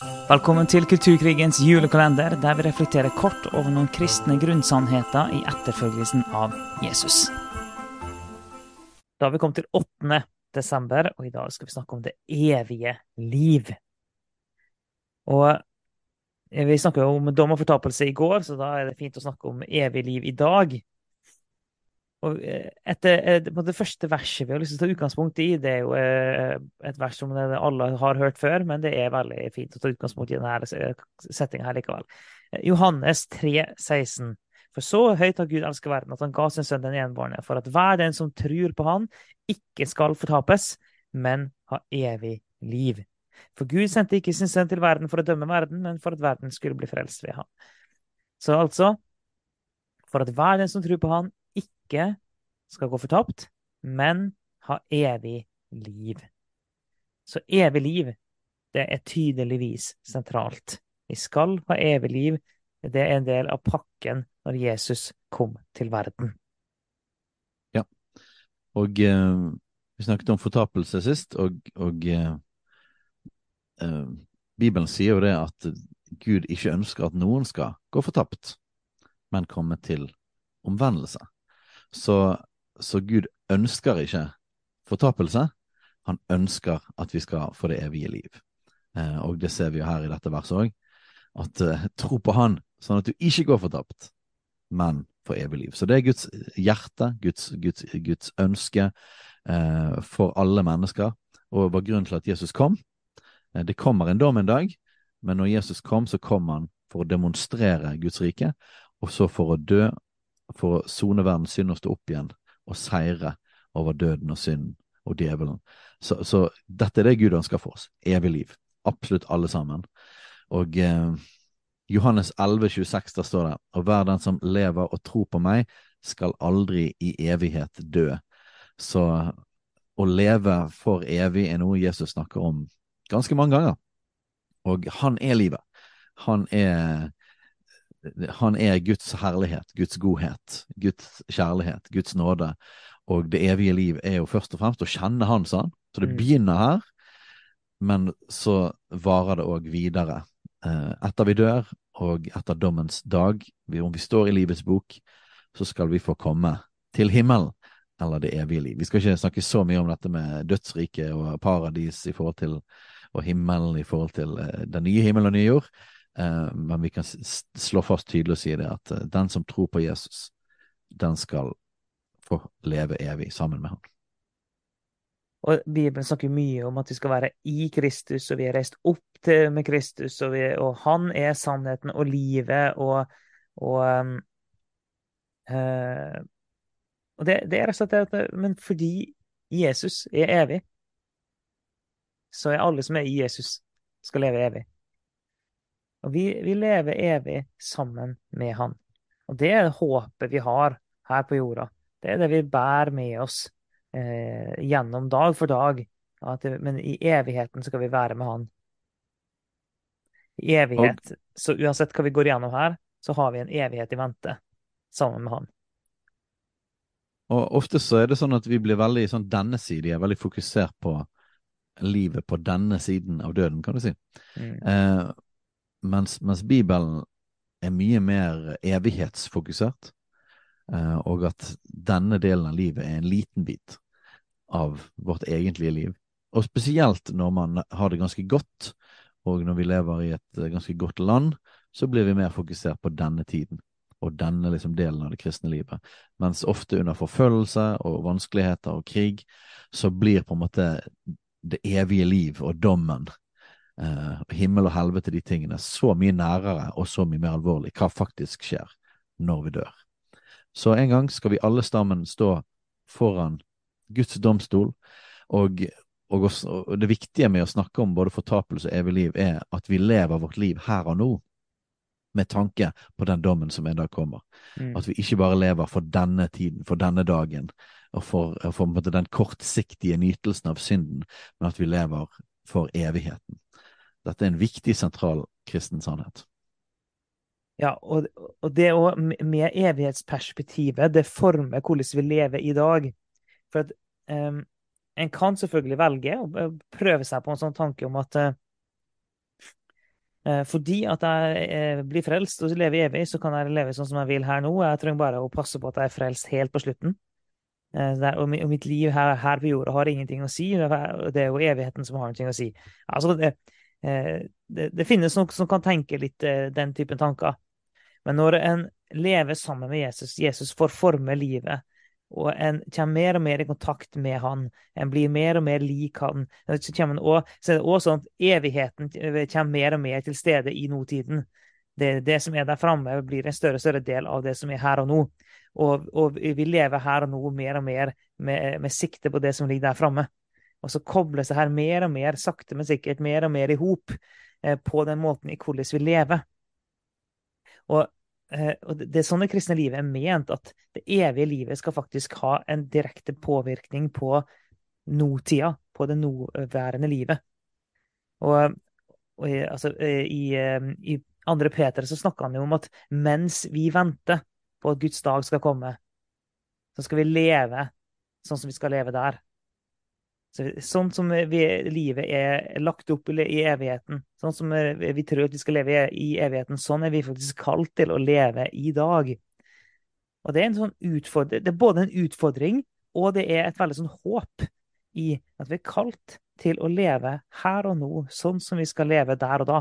Velkommen til Kulturkrigens julekalender, der vi reflekterer kort over noen kristne grunnsannheter i etterfølgelsen av Jesus. Da har vi kommet til 8. desember, og i dag skal vi snakke om det evige liv. Og vi snakka om dom og fortapelse i går, så da er det fint å snakke om evig liv i dag. Og etter, etter, eh, det første verset vi har lyst til å ta utgangspunkt i, det er jo eh, et vers som alle har hørt før, men det er veldig fint å ta utgangspunkt i denne settinga her likevel. Johannes 3, 16. For så høyt har Gud elsket verden at han ga sin sønn den enbårne, for at hver den som tror på han, ikke skal fortapes, men ha evig liv. For Gud sendte ikke sin sønn til verden for å dømme verden, men for at verden skulle bli frelst ved ham. Så altså, for at hver den som tror på han, ikke skal gå fortapt, men ha evig liv. Så evig liv, det er tydeligvis sentralt. Vi skal ha evig liv. Det er en del av pakken når Jesus kom til verden. Ja, og eh, vi snakket om fortapelse sist, og, og eh, eh, Bibelen sier jo det at Gud ikke ønsker at noen skal gå fortapt, men komme til omvendelse. Så, så Gud ønsker ikke fortapelse. Han ønsker at vi skal få det evige liv. Eh, og det ser vi jo her i dette verset òg. At eh, tro på Han, sånn at du ikke går fortapt, men får evig liv. Så det er Guds hjerte, Guds, Guds, Guds ønske eh, for alle mennesker, og var grunnen til at Jesus kom. Eh, det kommer en dom en dag, men når Jesus kom, så kom han for å demonstrere Guds rike, og så for å dø for å sone verdens synd og stå opp igjen og seire over døden og synden og djevelen. Så, så, dette er det Gud ønsker for oss. Evig liv. Absolutt alle sammen. Og eh, Johannes 11, 26, der står det Og hver den som lever og tror på meg, skal aldri i evighet dø. Så å leve for evig er noe Jesus snakker om ganske mange ganger. Og han er livet. Han er han er Guds herlighet, Guds godhet, Guds kjærlighet, Guds nåde. Og det evige liv er jo først og fremst å kjenne Han, sa han. Så det mm. begynner her, men så varer det òg videre. Eh, etter vi dør, og etter dommens dag, om vi står i livets bok, så skal vi få komme til himmelen, eller det evige liv. Vi skal ikke snakke så mye om dette med dødsriket og paradis i forhold til, og himmelen i forhold til eh, den nye himmelen og nye jord. Eh, men vi kan slå fast tydelig og si det at eh, den som tror på Jesus, den skal få leve evig sammen med ham. Og Bibelen snakker mye om at vi skal være i Kristus, og vi er reist opp til, med Kristus, og, vi, og, han er sannheten og livet, og, og, øh, og det, det, er rett og slett det Men fordi Jesus er evig, så er alle som er i Jesus, skal leve evig. Og vi, vi, lever evig sammen med Han. Og det er håpet vi har her på jorda. Det er det vi bærer med oss eh, gjennom dag for dag. Det, men i evigheten skal vi være med Han. I evighet. Og, så uansett hva vi går gjennom her, så har vi en evighet i vente sammen med Han. Og ofte så er det sånn at vi blir veldig sånn denne siden, er veldig fokusert på livet på denne siden av døden, kan du si. Mm. Eh, mens, mens, Bibelen er mye mer evighetsfokusert, eh, og at denne delen av livet er en liten bit av vårt egentlige liv. Og spesielt når man har det ganske godt, og når vi lever i et eh, ganske godt land, så blir vi mer fokusert på denne tiden og denne liksom delen av det kristne livet. Mens ofte under forfølgelse og vanskeligheter og krig, så blir på en måte det evige liv og dommen eh, himmel og helvete, de tingene, så mye nærere og så mye mer alvorlig hva faktisk skjer når vi dør. Så en gang skal vi alle sammen stå foran Guds domstol, og, og, også, og det viktige med å snakke om både fortapelse og evig liv, er at vi lever vårt liv her og nå med tanke på den dommen som en dag kommer. Mm. At vi ikke bare lever for denne tiden, for denne dagen, og for, for den kortsiktige nytelsen av synden, men at vi lever for evigheten. Dette er en viktig, sentral kristen sannhet. Ja, og, og det òg med evighetsperspektivet, det former hvordan vi lever i dag. For at um, en kan selvfølgelig velge å prøve seg på en sånn tanke om at uh, fordi at jeg eh, blir frelst og lever evig, så kan jeg leve sånn som jeg vil her nå. Jeg trenger bare å passe på at jeg er frelst helt på slutten. Og, mitt liv her, her, på jorda har ingenting å si. Det er jo evigheten som har noe å si. Altså, det, det, det finnes noen som kan tenke litt den typen tanker. Men når en lever sammen med Jesus, Jesus får forme livet, og en kommer mer og mer i kontakt med han. En blir mer og mer lik han. Så, kommer også, så er det også sånn at evigheten kommer mer og mer til stede i nåtiden. Det, det som er der framme, blir en større og større del av det som er her og nå. Og, og vi lever her og nå mer og mer med, med sikte på det som ligger der framme. Og så kobles det her mer og mer, sakte, men sikkert, mer og mer i hop eh, på den måten i hvordan vi lever. Og Eh, og det er sånn det kristne livet er ment, at det evige livet skal faktisk ha en direkte påvirkning på nåtida, på det nåværende livet. Og, og altså, eh, i, eh, i andre Peter så snakker han jo om at mens vi venter på at Guds dag skal komme, så skal vi leve sånn som vi skal leve der. Så, sånn som vi, livet er lagt opp i evigheten, sånn som vi tror at vi skal leve i evigheten, sånn er vi faktisk kalt til å leve i dag. Og Det er, sånn det er både en utfordring og det er et veldig sånn håp i at vi er kalt til å leve her og nå, sånn som vi skal leve der og da.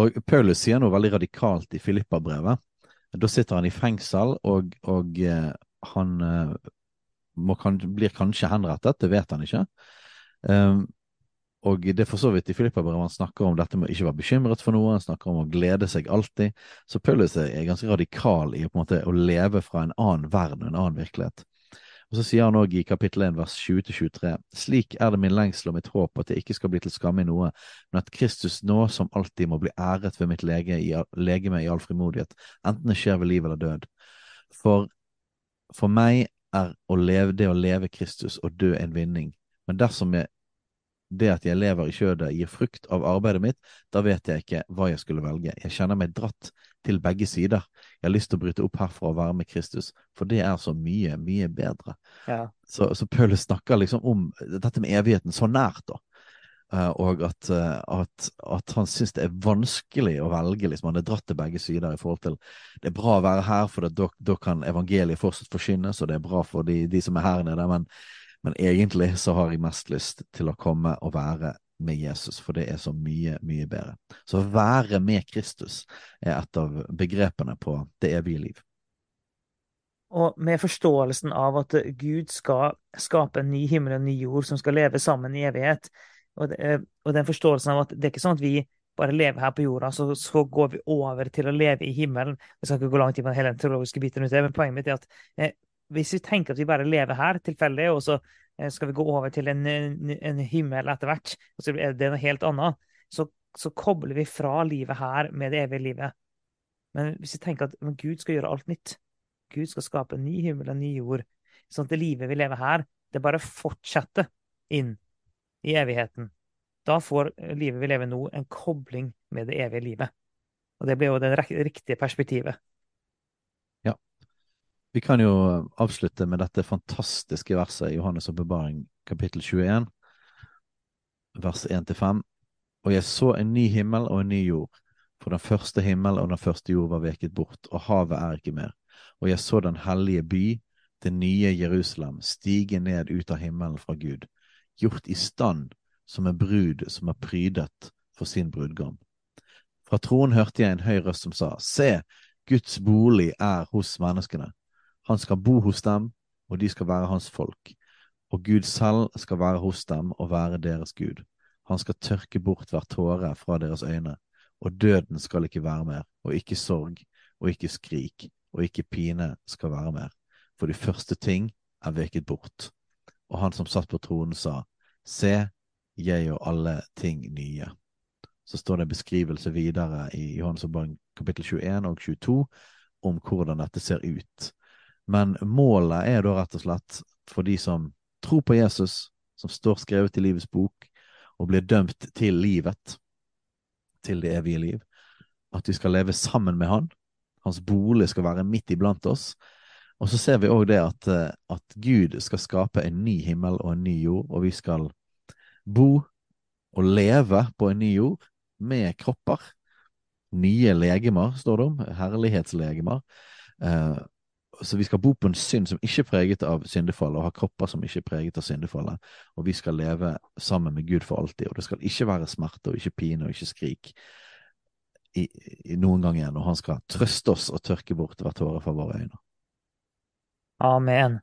Og Paulus sier noe veldig radikalt i Filippa-brevet. Da sitter han i fengsel, og, og eh, han eh, kan, blir kanskje henrettet, det vet han ikke. Um, og det er for så vidt i Filippa-brevet han snakker om dette med å ikke være bekymret for noe, han snakker om å glede seg alltid. Så Paulus er ganske radikal i måte, å leve fra en annen verden, en annen virkelighet. Og Så sier han òg i kapittel 1 vers 20-23 slik er det min lengsel og mitt håp at jeg ikke skal bli til skamme i noe, men at Kristus nå som alltid må bli æret ved mitt lege i, legeme i all frimodighet, enten det skjer ved liv eller død. For, for meg er å leve, det å leve Kristus og dø en vinning. Men dersom jeg, det at jeg lever i kjødet gir frukt av arbeidet mitt, da vet jeg ikke hva jeg skulle velge. Jeg kjenner meg dratt til begge sider. Jeg har lyst til å bryte opp herfra og være med Kristus, for det er så mye, mye bedre. Ja. Så, så Paulus snakker liksom om dette med evigheten så nært, da. Uh, og at, uh, at, at, han syns det er vanskelig å velge. liksom Han er dratt til begge sider i forhold til Det er bra å være her, for da kan evangeliet fortsatt forkynnes, og det er bra for de, de som er her nede, men, men, egentlig så har jeg mest lyst til å komme og være med Jesus, for det er så mye, mye bedre. Så å være med Kristus er et av begrepene på det evige liv. Og med forståelsen av at Gud skal skape en ny himmel og en ny jord som skal leve sammen i evighet, og, eh, og, den forståelsen av at det er ikke sånn at vi bare lever her på jorda, så, så går vi over til å leve i himmelen. Jeg skal ikke gå langt inn på hele den teologiske biten men poenget mitt er at eh, hvis vi tenker at vi bare lever her tilfeldig, og så eh, skal vi gå over til en, en himmel etter hvert, og så er det noe helt annet, så, så, kobler vi fra livet her med det evige livet. Men hvis vi tenker at Gud skal gjøre alt nytt, Gud skal skape en ny himmel og en ny jord, sånn at det livet vi lever her, det bare fortsetter inn i evigheten. Da får livet vi lever nå, en kobling med det evige livet. Og det blir jo det riktige perspektivet. Ja. Vi kan jo avslutte med dette fantastiske verset i Johannes' åpenbaring, kapittel 21, vers 1-5. Og jeg så en ny himmel og en ny jord, for den første himmel og den første jord var veket bort, og havet er ikke mer. Og jeg så den hellige by, det nye Jerusalem, stige ned ut av himmelen fra Gud gjort i stand som en brud som er prydet for sin brudgom. Fra troen hørte jeg en høy røst som sa, Se, Guds bolig er hos menneskene. Han skal bo hos dem, og de skal være hans folk. Og Gud selv skal være hos dem og være deres Gud. Han skal tørke bort hver tåre fra deres øyne, og døden skal ikke være mer, og ikke sorg, og ikke skrik, og ikke pine skal være mer, for de første ting er veket bort. Og han som satt på tronen sa, Se, jeg gjør alle ting nye. Så står det en beskrivelse videre i Johannes åpenbaring kapittel 21 og 22 om hvordan dette ser ut. Men målet er da rett og slett for de som tror på Jesus, som står skrevet i livets bok, og blir dømt til livet, til det evige liv, at vi skal leve sammen med Han. Hans bolig skal være midt iblant oss. Og så ser vi òg det at, at Gud skal skape en ny himmel og en ny jord, og vi skal bo og leve på en ny jord med kropper. Nye legemer, står det om. Herlighetslegemer. Eh, så vi skal bo på en synd som ikke er preget av syndefallet, og ha kropper som ikke er preget av syndefallet. Og vi skal leve sammen med Gud for alltid. Og det skal ikke være smerte og ikke pine og ikke skrik i, i noen gang igjen. Og han skal trøste oss og tørke bort hvert tåre fra våre øyne. Oh man.